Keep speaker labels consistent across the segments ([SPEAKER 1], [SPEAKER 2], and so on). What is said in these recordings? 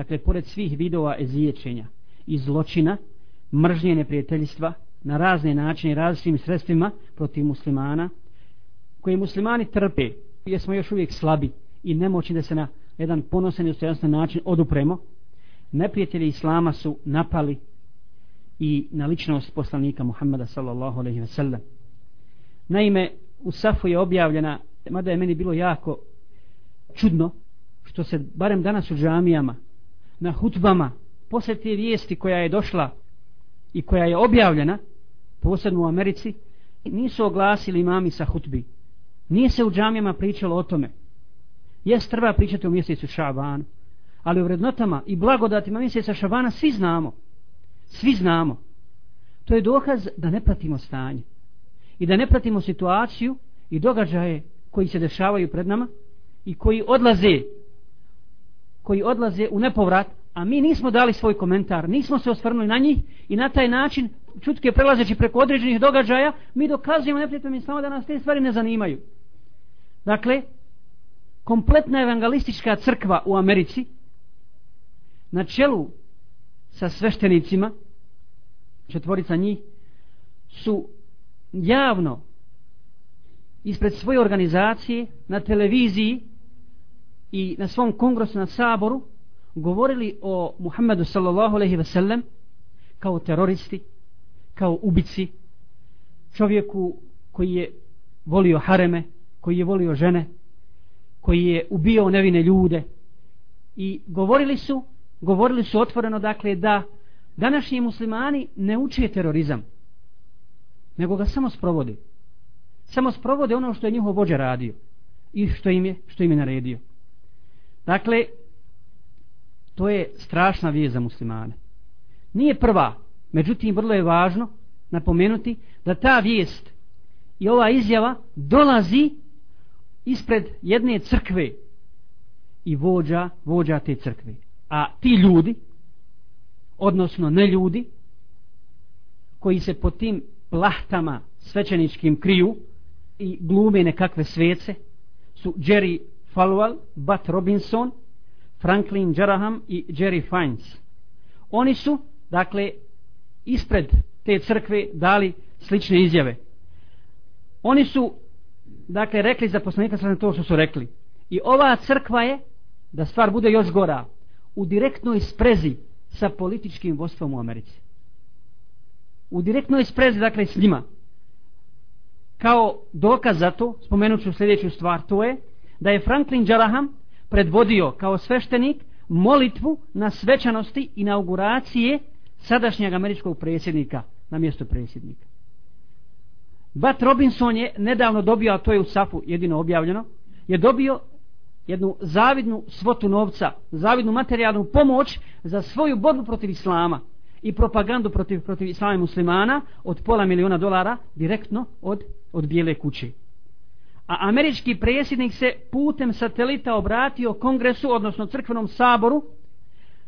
[SPEAKER 1] dakle pored svih vidova eziječenja i zločina mržnje neprijateljstva na razne načine različitim sredstvima protiv muslimana koje muslimani trpe jer smo još uvijek slabi i nemoćni da se na jedan ponosan i ustojanstven način odupremo neprijatelji islama su napali i na ličnost poslanika Muhammeda sallallahu alaihi ve sellem naime u Safu je objavljena mada je meni bilo jako čudno što se barem danas u džamijama na hutbama posle te vijesti koja je došla i koja je objavljena posebno u Americi nisu oglasili imami sa hutbi. Nije se u džamijama pričalo o tome. Jes treba pričati o mjesecu Šabanu ali u vrednotama i blagodatima mjeseca Šabana svi znamo. Svi znamo. To je dokaz da ne pratimo stanje i da ne pratimo situaciju i događaje koji se dešavaju pred nama i koji odlaze koji odlaze u nepovrat a mi nismo dali svoj komentar nismo se osvrnuli na njih i na taj način čutke prelazeći preko određenih događaja mi dokazujemo neprijateljima islama da nas te stvari ne zanimaju. Dakle kompletna evangelistička crkva u Americi na čelu sa sveštenicima četvorica njih su javno ispred svoje organizacije na televiziji i na svom kongresu na saboru govorili o Muhammedu sallallahu alejhi ve sellem kao teroristi kao ubici čovjeku koji je volio hareme koji je volio žene koji je ubio nevine ljude. I govorili su govorili su otvoreno dakle da današnji muslimani ne uče terorizam nego ga samo sprovode. Samo sprovode ono što je njihov vođa radio i što im je, što im je naredio dakle to je strašna vijest za muslimane nije prva međutim vrlo je važno napomenuti da ta vijest i ova izjava dolazi ispred jedne crkve i vođa, vođa te crkve. A ti ljudi, odnosno ne ljudi, koji se po tim plahtama svećeničkim kriju i glume nekakve svece, su Jerry Falwell, Bat Robinson, Franklin Jeraham i Jerry Fines. Oni su, dakle, ispred te crkve dali slične izjave. Oni su dakle rekli za poslanika sa to što su rekli i ova crkva je da stvar bude još gora u direktnoj sprezi sa političkim vodstvom u Americi u direktnoj sprezi dakle s njima kao dokaz za to spomenut ću sljedeću stvar to je da je Franklin Jaraham predvodio kao sveštenik molitvu na svečanosti inauguracije sadašnjeg američkog predsjednika na mjesto predsjednika Bat Robinson je nedavno dobio, a to je u Safu jedino objavljeno, je dobio jednu zavidnu svotu novca, zavidnu materijalnu pomoć za svoju borbu protiv Islama i propagandu protiv, protiv Islama i muslimana od pola miliona dolara direktno od, od bijele kuće. A američki predsjednik se putem satelita obratio kongresu, odnosno crkvenom saboru,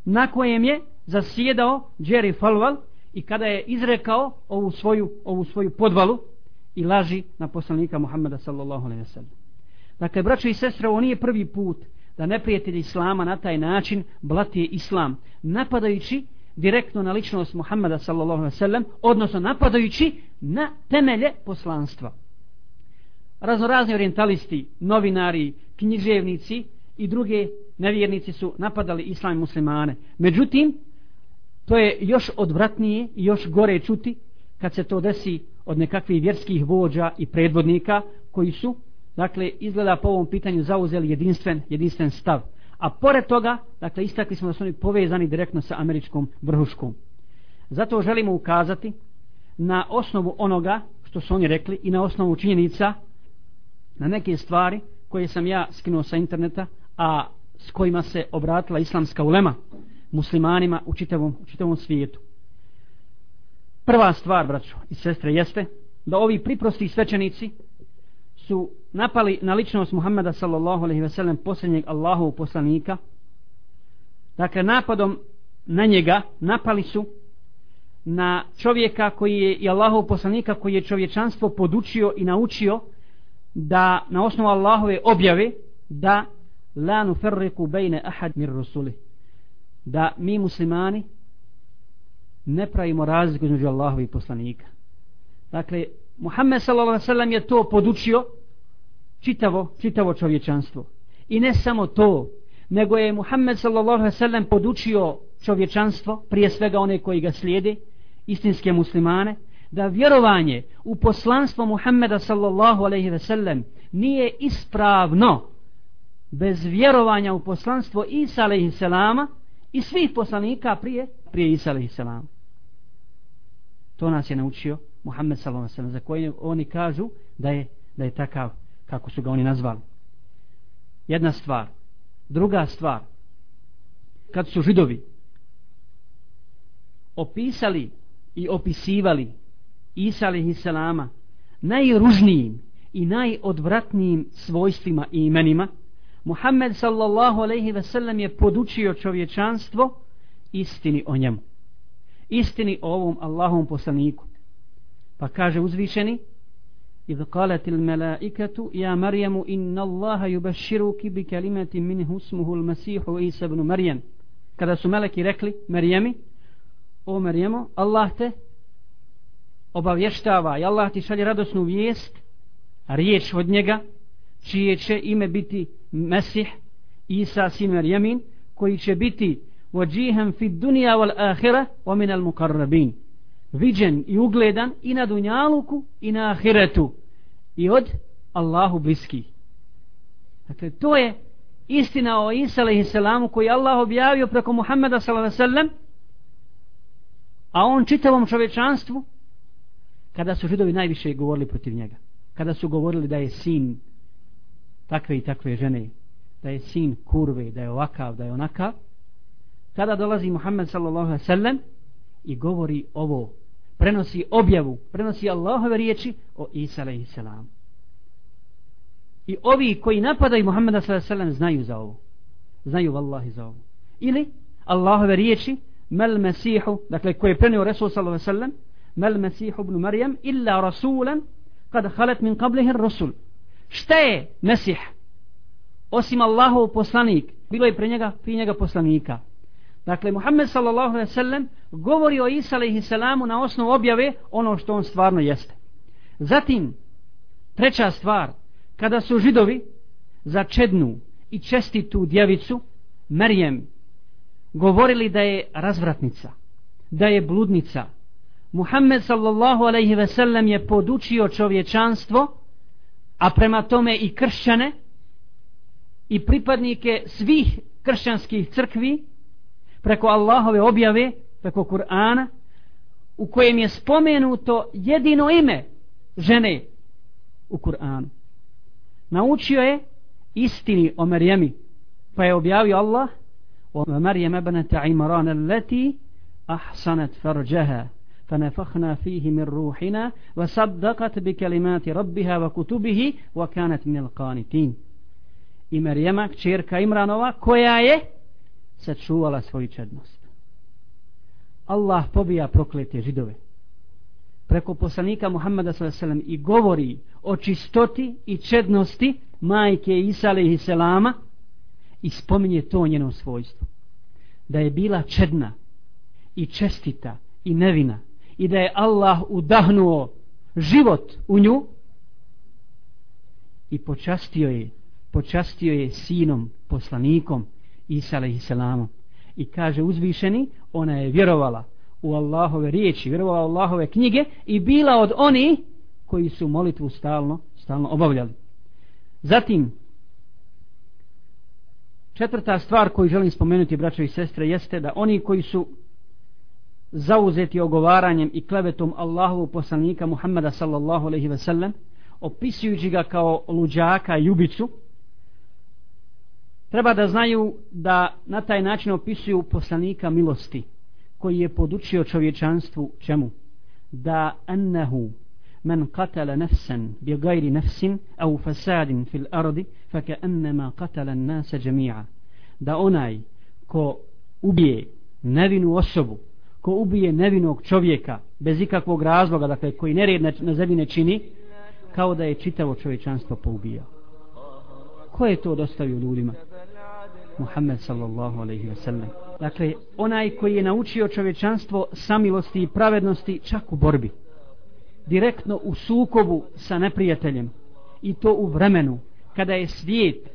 [SPEAKER 1] na kojem je zasjedao Jerry Falwell i kada je izrekao ovu svoju, ovu svoju podvalu, i laži na poslanika Muhammeda sallallahu alaihi wa sallam. Dakle, braćo i sestre, ovo nije prvi put da neprijatelji Islama na taj način blatije Islam, napadajući direktno na ličnost Muhammeda sallallahu alaihi wa sallam, odnosno napadajući na temelje poslanstva. Raznorazni orientalisti, novinari, književnici i druge nevjernici su napadali Islam i muslimane. Međutim, to je još odvratnije i još gore čuti kad se to desi od nekakvih vjerskih vođa i predvodnika koji su, dakle, izgleda po ovom pitanju zauzeli jedinstven, jedinstven stav. A pored toga, dakle, istakli smo da su oni povezani direktno sa američkom vrhuškom. Zato želimo ukazati na osnovu onoga što su oni rekli i na osnovu činjenica na neke stvari koje sam ja skinuo sa interneta, a s kojima se obratila islamska ulema muslimanima u čitavom, u čitavom svijetu. Prva stvar, braćo i sestre, jeste da ovi priprosti svećenici su napali na ličnost Muhammeda sallallahu alaihi ve sellem posljednjeg Allahov poslanika. Dakle, napadom na njega napali su na čovjeka koji je i Allahov poslanika koji je čovječanstvo podučio i naučio da na osnovu Allahove objave da la nuferriku bejne ahad mir rusuli da mi muslimani ne pravimo razliku između Allahovi poslanika. Dakle, Muhammed s.a.v. je to podučio čitavo, čitavo čovječanstvo. I ne samo to, nego je Muhammed s.a.v. podučio čovječanstvo, prije svega one koji ga slijede, istinske muslimane, da vjerovanje u poslanstvo Muhammeda sallallahu alaihi ve sellem nije ispravno bez vjerovanja u poslanstvo Isa alaihi selama i svih poslanika prije, prije Isa alaihi selama. To nas je naučio Muhammed sallallahu alaihi ve sellem za koje oni kažu da je, da je takav kako su ga oni nazvali. Jedna stvar. Druga stvar. Kad su židovi opisali i opisivali Isa alaihissalama najružnijim i najodvratnijim svojstvima i imenima Muhammed sallallahu alaihi ve sellem je podučio čovječanstvo istini o njemu istini o ovom Allahom poslaniku pa kaže uzvišeni إذ قالت الملائكة يا مريم إن الله يبشرك بكلمة منه اسمه المسيح عيسى بن مريم kada su meleki rekli Marijemi o Marijemo Allah te obavještava i Allah ti šalje radosnu vijest riječ od njega čije će ime biti Mesih Isa sin Marijemin koji će biti vođihem fi dunija wal ahira wa min al mukarrabin viđen i ugledan i na dunjaluku i na ahiretu i od Allahu bliski dakle to je istina o Isa alaihi koji koji Allah objavio preko Muhammeda sallallahu a on čitavom čovečanstvu kada su židovi najviše govorili protiv njega. Kada su govorili da je sin takve i takve žene da je sin kurve da je ovakav da je onakav tada dolazi Muhammed sallallahu alaihi sallam i govori ovo. Prenosi objavu prenosi Allahove riječi o Isa alaihi salam. I ovi koji napadaju Muhammeda sallallahu alaihi sallam znaju za ovo. Znaju vallahi za ovo. Ili Allahove riječi mel mesihu dakle koje je prenio Resul sallallahu alaihi sallam ma al-Masih ibn Maryam illa rasulan kad halet min qablihi rasul šta je mesih? Osim Allahov poslanik. Bilo je pre njega, pri njega poslanika. Dakle Muhammed sallallahu alaihi sallam govori o Isa alaihi salamu na osnovu objave ono što on stvarno jeste. Zatim treća stvar kada su židovi za čednu i čestitu djevicu Merijem govorili da je razvratnica da je bludnica Muhammed sallallahu alaihi ve sellem je podučio čovječanstvo a prema tome i kršćane i pripadnike svih kršćanskih crkvi preko Allahove objave preko Kur'ana u kojem je spomenuto jedino ime žene u Kur'anu naučio je istini o Marijemi pa je objavio Allah ومريم ابنة عمران التي أحصنت فرجها فنفخنا فيه من روحنا وصدقت بكلمات ربها وكتبه وكانت من القانتين i Marijama, čerka Imranova, koja je sačuvala svoju čednost. Allah pobija proklete židove preko poslanika Muhammeda s.a.v. i govori o čistoti i čednosti majke Isa a.s. i spominje to njeno svojstvo. Da je bila čedna i čestita i nevina i da je Allah udahnuo život u nju i počastio je počastio je sinom poslanikom Isa alaihissalamom i kaže uzvišeni ona je vjerovala u Allahove riječi vjerovala u Allahove knjige i bila od oni koji su molitvu stalno stalno obavljali. Zatim četvrta stvar koju želim spomenuti braćo i sestre jeste da oni koji su zauzeti ogovaranjem i klevetom Allahovog poslanika Muhammeda sallallahu alejhi ve sellem opisujući ga kao luđaka i ubicu treba da znaju da na taj način opisuju poslanika milosti koji je podučio čovječanstvu čemu? Da annahu bi قتل نفسا بغير fasadin fil فساد في الأرض ennema katala الناس džemija da onaj ko ubije nevinu osobu ko ubije nevinog čovjeka bez ikakvog razloga dakle koji nered na, na zemlji ne čini kao da je čitavo čovječanstvo poubijao ko je to dostavio ljudima Muhammed sallallahu alaihi wa sallam Dakle, onaj koji je naučio čovječanstvo samilosti i pravednosti čak u borbi. Direktno u sukobu sa neprijateljem. I to u vremenu kada je svijet,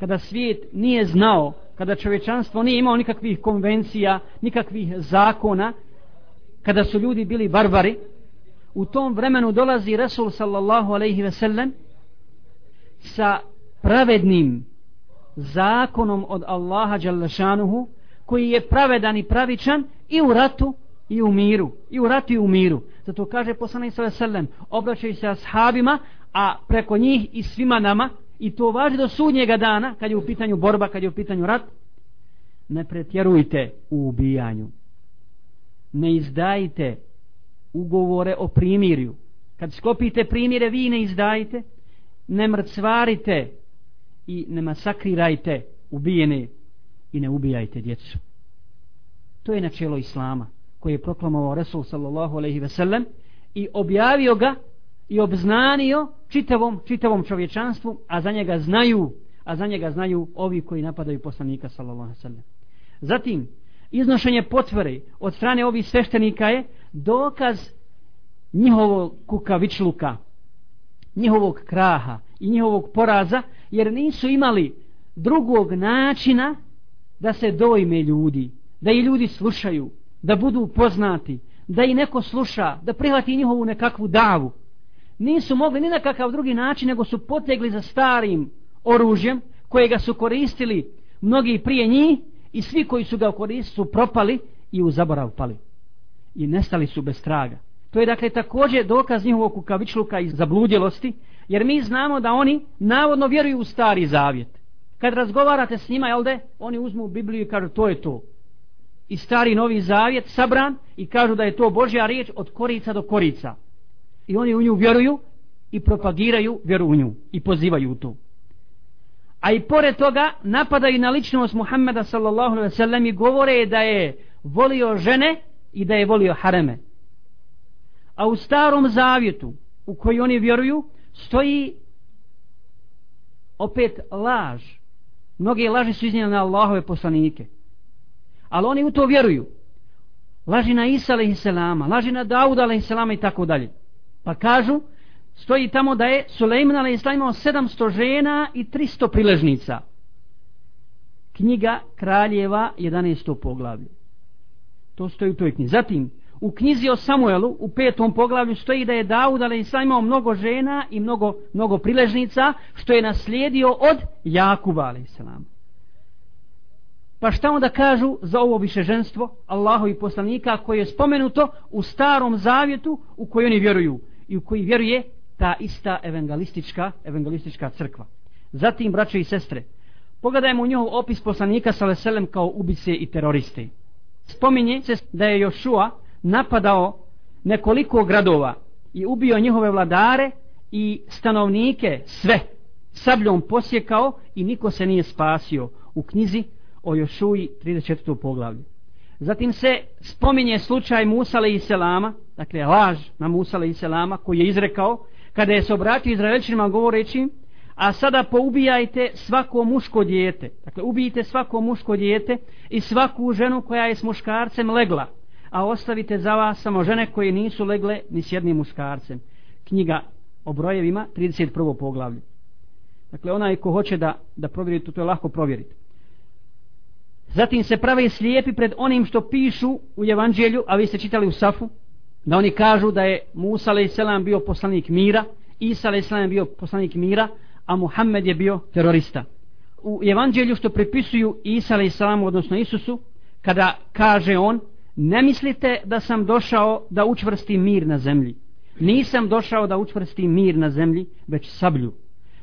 [SPEAKER 1] kada svijet nije znao, kada čovečanstvo nije imao nikakvih konvencija, nikakvih zakona, kada su ljudi bili barbari, u tom vremenu dolazi Resul sallallahu alaihi ve sellem sa pravednim zakonom od Allaha Đalešanuhu koji je pravedan i pravičan i u ratu i u miru i u ratu i u miru. Zato kaže poslanik sallallahu alaihi ve sellem obraćaju se ashabima a preko njih i svima nama i to važi do sudnjega dana kad je u pitanju borba, kad je u pitanju rat. Ne pretjerujte u ubijanju. Ne izdajite ugovore o primirju. Kad sklopite primire vi ne izdajite ne mrcvarite i ne masakrirajte ubijene i ne ubijajte djecu. To je načelo islama koje je proklamovao Resul sallallahu alaihi ve sellem i objavio ga i obznanio čitavom, čitavom čovječanstvu a za njega znaju a za njega znaju ovi koji napadaju poslanika sallallahu alejhi ve sellem. Zatim iznošenje potvore od strane ovih sveštenika je dokaz njihovog kukavičluka njihovog kraha i njihovog poraza jer nisu imali drugog načina da se dojme ljudi da i ljudi slušaju da budu poznati da i neko sluša da prihvati njihovu nekakvu davu nisu mogli ni na kakav drugi način nego su potegli za starim oružjem kojega su koristili mnogi prije njih i svi koji su ga koristili su propali i u zaborav pali. I nestali su bez traga. To je dakle također dokaz njihovog kukavičluka i zabludjelosti jer mi znamo da oni navodno vjeruju u stari zavjet. Kad razgovarate s njima jel de, oni uzmu Bibliju i kažu to je to. I stari novi zavjet sabran i kažu da je to Božja riječ od korica do korica i oni u nju vjeruju i propagiraju vjeru u nju i pozivaju u to. A i pored toga napadaju na ličnost Muhammeda sallallahu alaihi sallam i govore da je volio žene i da je volio hareme. A u starom zavjetu u koji oni vjeruju stoji opet laž. Mnoge laži su iznijene na Allahove poslanike. Ali oni u to vjeruju. Laži na Isa alaihi laži na Dauda alaihi i tako dalje pa kažu stoji tamo da je Suleiman a.s. imao 700 žena i 300 priležnica knjiga kraljeva 11. poglavlje to stoji u toj knjizi zatim u knjizi o Samuelu u petom poglavlju stoji da je Daud ali imao mnogo žena i mnogo, mnogo priležnica što je naslijedio od Jakuba ali. Pa šta onda kažu za ovo višeženstvo Allahovi poslanika koje je spomenuto u starom zavjetu u koji oni vjeruju i u koji vjeruje ta ista evangelistička, evangelistička crkva. Zatim, braće i sestre, pogledajmo u njihov opis poslanika sa veselem kao ubice i teroriste. Spominje se da je Jošua napadao nekoliko gradova i ubio njihove vladare i stanovnike sve sabljom posjekao i niko se nije spasio u knjizi o Jošuji 34. poglavlju. Zatim se spominje slučaj Musa i Selama, dakle laž na Musa i Selama koji je izrekao kada je se obratio Izraelčinima govoreći a sada poubijajte svako muško dijete. Dakle, ubijite svako muško dijete i svaku ženu koja je s muškarcem legla a ostavite za vas samo žene koje nisu legle ni s jednim muškarcem. Knjiga o brojevima, 31. poglavlje. Dakle, onaj ko hoće da, da provjeri to, to je lako provjeriti. Zatim se prave slijepi pred onim što pišu u evanđelju, a vi ste čitali u Safu, da oni kažu da je Musa a.s. bio poslanik mira, Isa a.s. bio poslanik mira, a Muhammed je bio terorista. U evanđelju što pripisuju Isa a.s. odnosno Isusu, kada kaže on, Ne mislite da sam došao da učvrstim mir na zemlji. Nisam došao da učvrstim mir na zemlji, već sablju.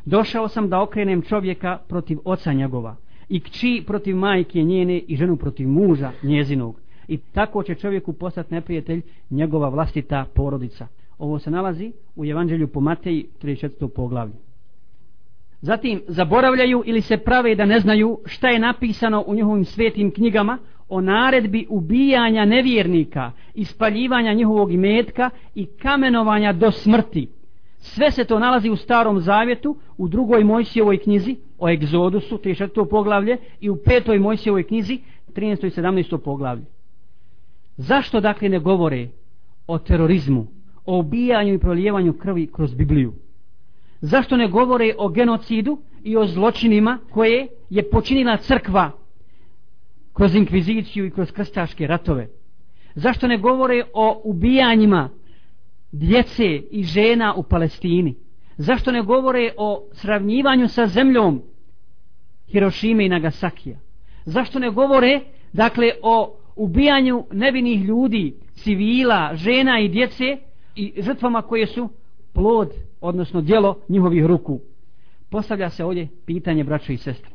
[SPEAKER 1] Došao sam da okrenem čovjeka protiv oca njegova i kći protiv majke njene i ženu protiv muža njezinog. I tako će čovjeku postati neprijatelj njegova vlastita porodica. Ovo se nalazi u Evanđelju po Mateji 34. poglavlju. Zatim zaboravljaju ili se prave da ne znaju šta je napisano u njihovim svetim knjigama o naredbi ubijanja nevjernika, ispaljivanja njihovog imetka i kamenovanja do smrti. Sve se to nalazi u starom zavjetu, u drugoj Mojsijevoj knjizi o egzodusu, to je to poglavlje, i u petoj Mojsijevoj knjizi, 13. i 17. poglavlje. Zašto dakle ne govore o terorizmu, o ubijanju i prolijevanju krvi kroz Bibliju? Zašto ne govore o genocidu i o zločinima koje je počinila crkva kroz inkviziciju i kroz krstaške ratove? Zašto ne govore o ubijanjima djece i žena u Palestini? Zašto ne govore o sravnjivanju sa zemljom Hirošime i Nagasakija? Zašto ne govore dakle o ubijanju nevinih ljudi, civila, žena i djece i žrtvama koje su plod, odnosno djelo njihovih ruku? Postavlja se ovdje pitanje braćo i sestre.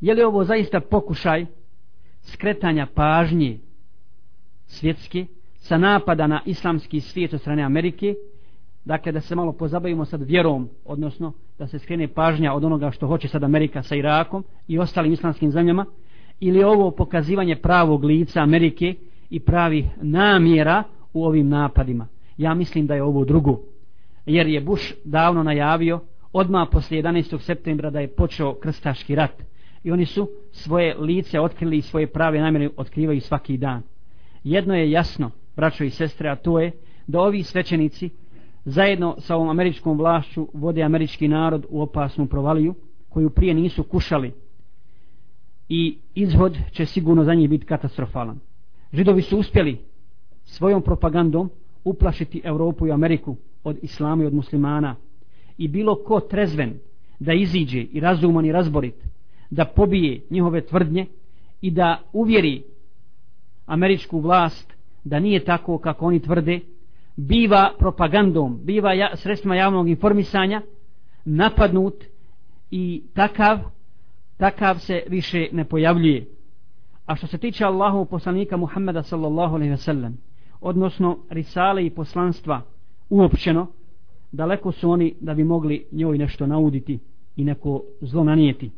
[SPEAKER 1] Je li ovo zaista pokušaj skretanja pažnje svjetske sa napada na islamski svijet od strane Amerike. Dakle da se malo pozabavimo sad vjerom odnosno da se skrene pažnja od onoga što hoće sad Amerika sa Irakom i ostalim islamskim zemljama. Ili ovo pokazivanje pravog lica Amerike i pravih namjera u ovim napadima? Ja mislim da je ovo drugo. Jer je Bush davno najavio odmah poslije 11. septembra da je počeo krstaški rat. I oni su svoje lice otkrili i svoje prave namjere otkrivaju svaki dan. Jedno je jasno braćo i sestre a to je da ovi svećenici zajedno sa ovom američkom vlašću vode američki narod u opasnu provaliju koju prije nisu kušali i izhod će sigurno za njih biti katastrofalan. Židovi su uspjeli svojom propagandom uplašiti Europu i Ameriku od islama i od muslimana i bilo ko trezven da iziđe i razuman i razborit da pobije njihove tvrdnje i da uvjeri američku vlast da nije tako kako oni tvrde biva propagandom, biva ja, sredstvima javnog informisanja napadnut i takav takav se više ne pojavljuje. A što se tiče Allahu poslanika Muhammeda sallallahu alaihi ve sellem, odnosno risale i poslanstva uopćeno, daleko su oni da bi mogli njoj nešto nauditi i neko zlo nanijeti.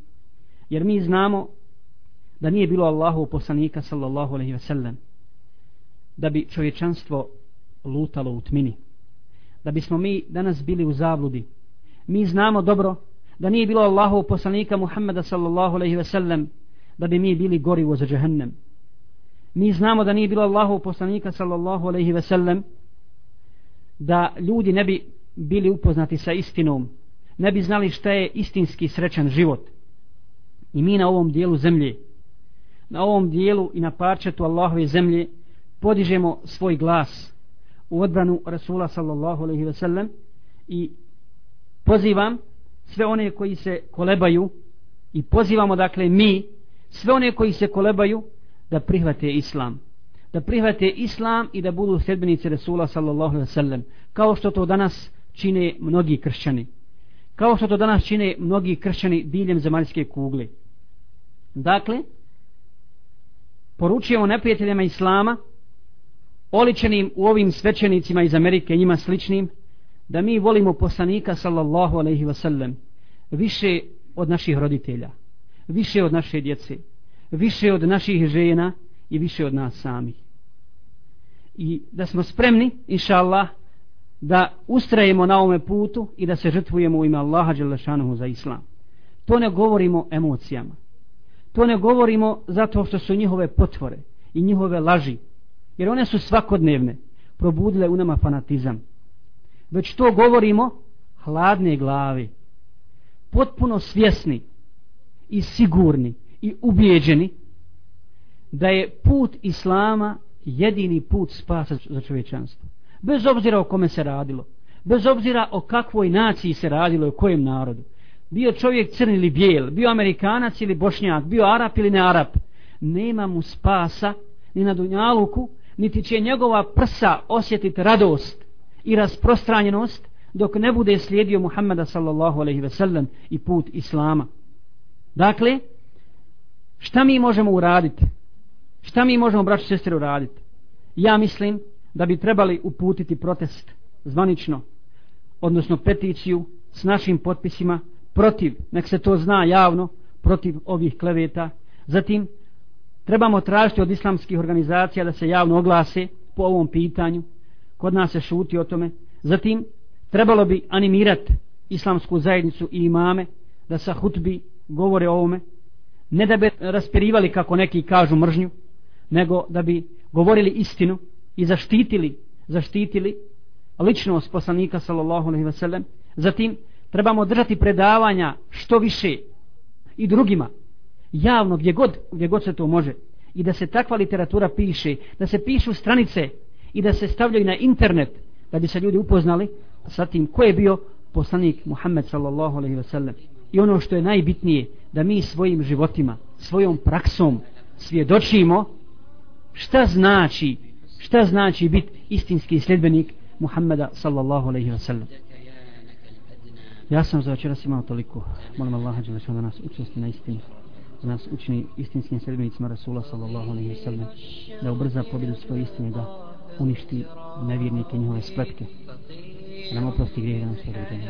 [SPEAKER 1] Jer mi znamo da nije bilo Allahu poslanika sallallahu alaihi ve sellem, da bi čovječanstvo lutalo u tmini. Da bismo mi danas bili u zavludi. Mi znamo dobro da nije bilo Allahu poslanika Muhammeda sallallahu alaihi ve sellem da bi mi bili gori u za džehennem. Mi znamo da nije bilo Allahu poslanika sallallahu alaihi ve sellem da ljudi ne bi bili upoznati sa istinom, ne bi znali šta je istinski srećan život. I mi na ovom dijelu zemlje, na ovom dijelu i na parčetu Allahove zemlje podižemo svoj glas u odbranu Rasula sallallahu alaihi ve sellem i pozivam sve one koji se kolebaju i pozivamo dakle mi sve one koji se kolebaju da prihvate islam. Da prihvate islam i da budu sedbenici Rasula sallallahu alaihi ve sellem kao što to danas čine mnogi kršćani. Kao što to danas čine mnogi kršćani diljem zemaljske kugle. Dakle poručujemo neprijateljima islama oličenim u ovim svećenicima iz Amerike njima sličnim da mi volimo poslanika sallallahu alaihi wasallam više od naših roditelja više od naše djece više od naših žena i više od nas samih. I da smo spremni inša Allah da ustrajemo na ovome putu i da se žrtvujemo u ime Allaha Đelešanuhu za Islam. To ne govorimo emocijama. To ne govorimo zato što su njihove potvore i njihove laži jer one su svakodnevne. Probudile u nama fanatizam. Već to govorimo hladne glave. Potpuno svjesni i sigurni i ubijeđeni da je put Islama jedini put spasa za čovječanstvo. Bez obzira o kome se radilo. Bez obzira o kakvoj naciji se radilo i o kojem narodu. Bio čovjek crni ili bijel bio amerikanac ili bošnjak bio arap ili ne arap nema mu spasa ni na dunjaluku niti će njegova prsa osjetiti radost i rasprostranjenost dok ne bude slijedio Muhammeda sallallahu alaihi ve sellem i put Islama. Dakle, šta mi možemo uraditi? Šta mi možemo, braći sestri, uraditi? Ja mislim da bi trebali uputiti protest zvanično, odnosno peticiju s našim potpisima protiv, nek se to zna javno, protiv ovih kleveta. Zatim, trebamo tražiti od islamskih organizacija da se javno oglase po ovom pitanju. Kod nas se šuti o tome. Zatim trebalo bi animirati islamsku zajednicu i imame da sa hutbi govore o ovome. Ne da bi raspirivali kako neki kažu mržnju nego da bi govorili istinu i zaštitili zaštitili ličnost poslanika sallallahu alejhi ve sellem zatim trebamo držati predavanja što više i drugima javno gdje god, gdje god se to može. I da se takva literatura piše da se pišu stranice i da se stavljaju na internet da bi se ljudi upoznali sa tim ko je bio poslanik Muhammed sallallahu alejhi ve sellem i ono što je najbitnije da mi svojim životima svojom praksom svjedočimo šta znači šta znači biti istinski sljedbenik Muhammeda sallallahu alejhi ve sellem ja sam za večeras imao toliko. Molim Allaha da nas učesti na istini da nas učini istinskim sredbenicima Rasula sallallahu alaihi wasallam da ubrza pobjedu svoje istine da uništi nevjernike njihove spletke. Da nam oprosti grije da nam sve dođe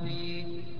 [SPEAKER 1] Amin.